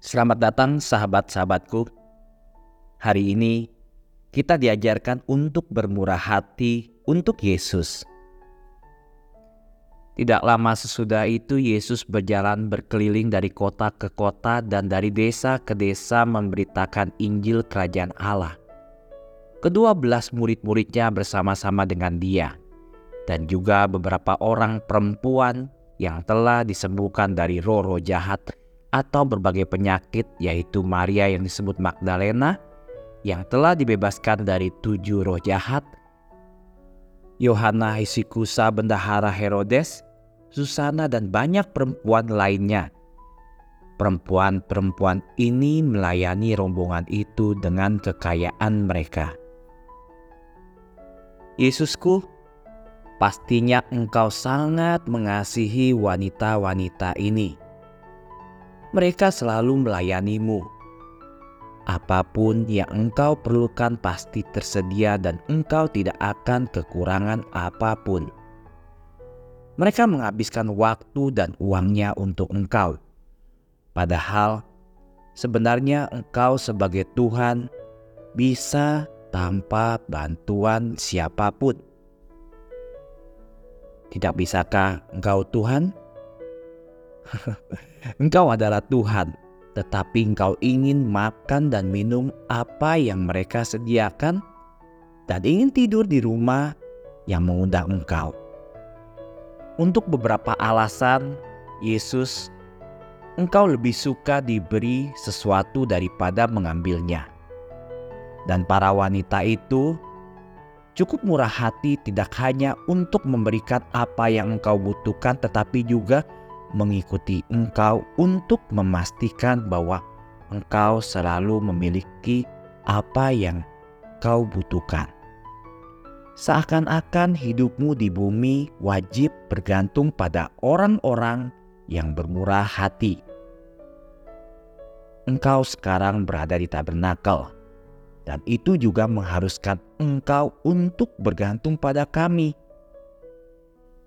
Selamat datang sahabat-sahabatku. Hari ini kita diajarkan untuk bermurah hati untuk Yesus. Tidak lama sesudah itu Yesus berjalan berkeliling dari kota ke kota dan dari desa ke desa memberitakan Injil Kerajaan Allah. Kedua belas murid-muridnya bersama-sama dengan dia dan juga beberapa orang perempuan yang telah disembuhkan dari roh-roh jahat atau berbagai penyakit yaitu Maria yang disebut Magdalena yang telah dibebaskan dari tujuh roh jahat, Yohana Isikusa bendahara Herodes, Susana dan banyak perempuan lainnya. Perempuan-perempuan ini melayani rombongan itu dengan kekayaan mereka. Yesusku, Pastinya engkau sangat mengasihi wanita-wanita ini. Mereka selalu melayanimu. Apa pun yang engkau perlukan pasti tersedia dan engkau tidak akan kekurangan apa pun. Mereka menghabiskan waktu dan uangnya untuk engkau. Padahal sebenarnya engkau sebagai Tuhan bisa tanpa bantuan siapa pun. Tidak bisakah engkau Tuhan? engkau adalah Tuhan, tetapi engkau ingin makan dan minum apa yang mereka sediakan dan ingin tidur di rumah yang mengundang engkau. Untuk beberapa alasan, Yesus, engkau lebih suka diberi sesuatu daripada mengambilnya. Dan para wanita itu Cukup murah hati tidak hanya untuk memberikan apa yang engkau butuhkan, tetapi juga mengikuti engkau untuk memastikan bahwa engkau selalu memiliki apa yang kau butuhkan. Seakan-akan hidupmu di bumi wajib bergantung pada orang-orang yang bermurah hati. Engkau sekarang berada di tabernakel dan itu juga mengharuskan engkau untuk bergantung pada kami.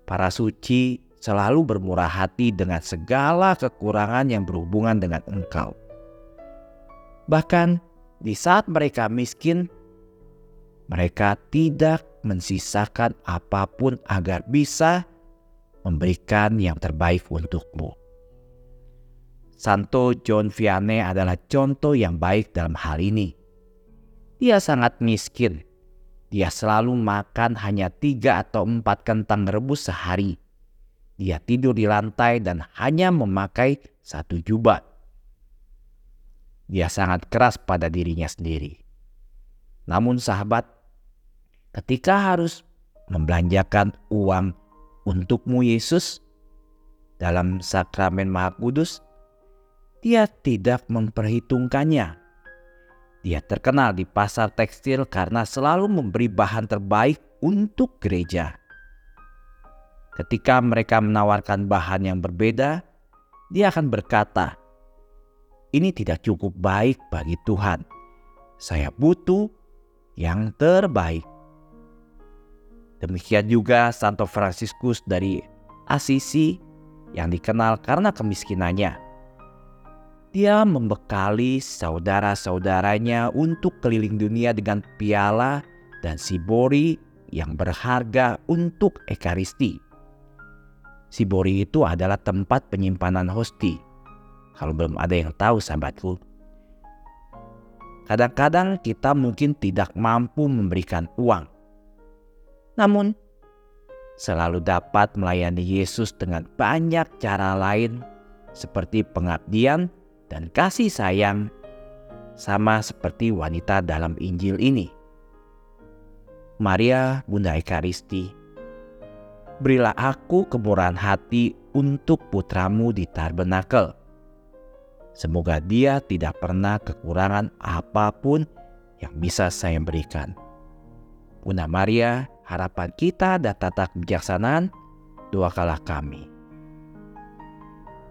Para suci selalu bermurah hati dengan segala kekurangan yang berhubungan dengan engkau. Bahkan di saat mereka miskin, mereka tidak mensisakan apa pun agar bisa memberikan yang terbaik untukmu. Santo John Vianney adalah contoh yang baik dalam hal ini. Dia sangat miskin. Dia selalu makan hanya tiga atau empat kentang rebus sehari. Dia tidur di lantai dan hanya memakai satu jubah. Dia sangat keras pada dirinya sendiri. Namun sahabat, ketika harus membelanjakan uang untukmu Yesus dalam sakramen Maha Kudus, dia tidak memperhitungkannya dia terkenal di pasar tekstil karena selalu memberi bahan terbaik untuk gereja. Ketika mereka menawarkan bahan yang berbeda, dia akan berkata, "Ini tidak cukup baik bagi Tuhan. Saya butuh yang terbaik." Demikian juga Santo Fransiskus dari Asisi yang dikenal karena kemiskinannya dia membekali saudara-saudaranya untuk keliling dunia dengan piala dan sibori yang berharga untuk ekaristi. Sibori itu adalah tempat penyimpanan hosti. Kalau belum ada yang tahu sahabatku. Kadang-kadang kita mungkin tidak mampu memberikan uang. Namun, selalu dapat melayani Yesus dengan banyak cara lain seperti pengabdian dan kasih sayang sama seperti wanita dalam Injil ini. Maria, Bunda Ekaristi, berilah aku kemurahan hati untuk putramu di tabernakel. Semoga dia tidak pernah kekurangan apa pun yang bisa saya berikan. Bunda Maria, harapan kita dan tata kebijaksanaan, doakanlah kami.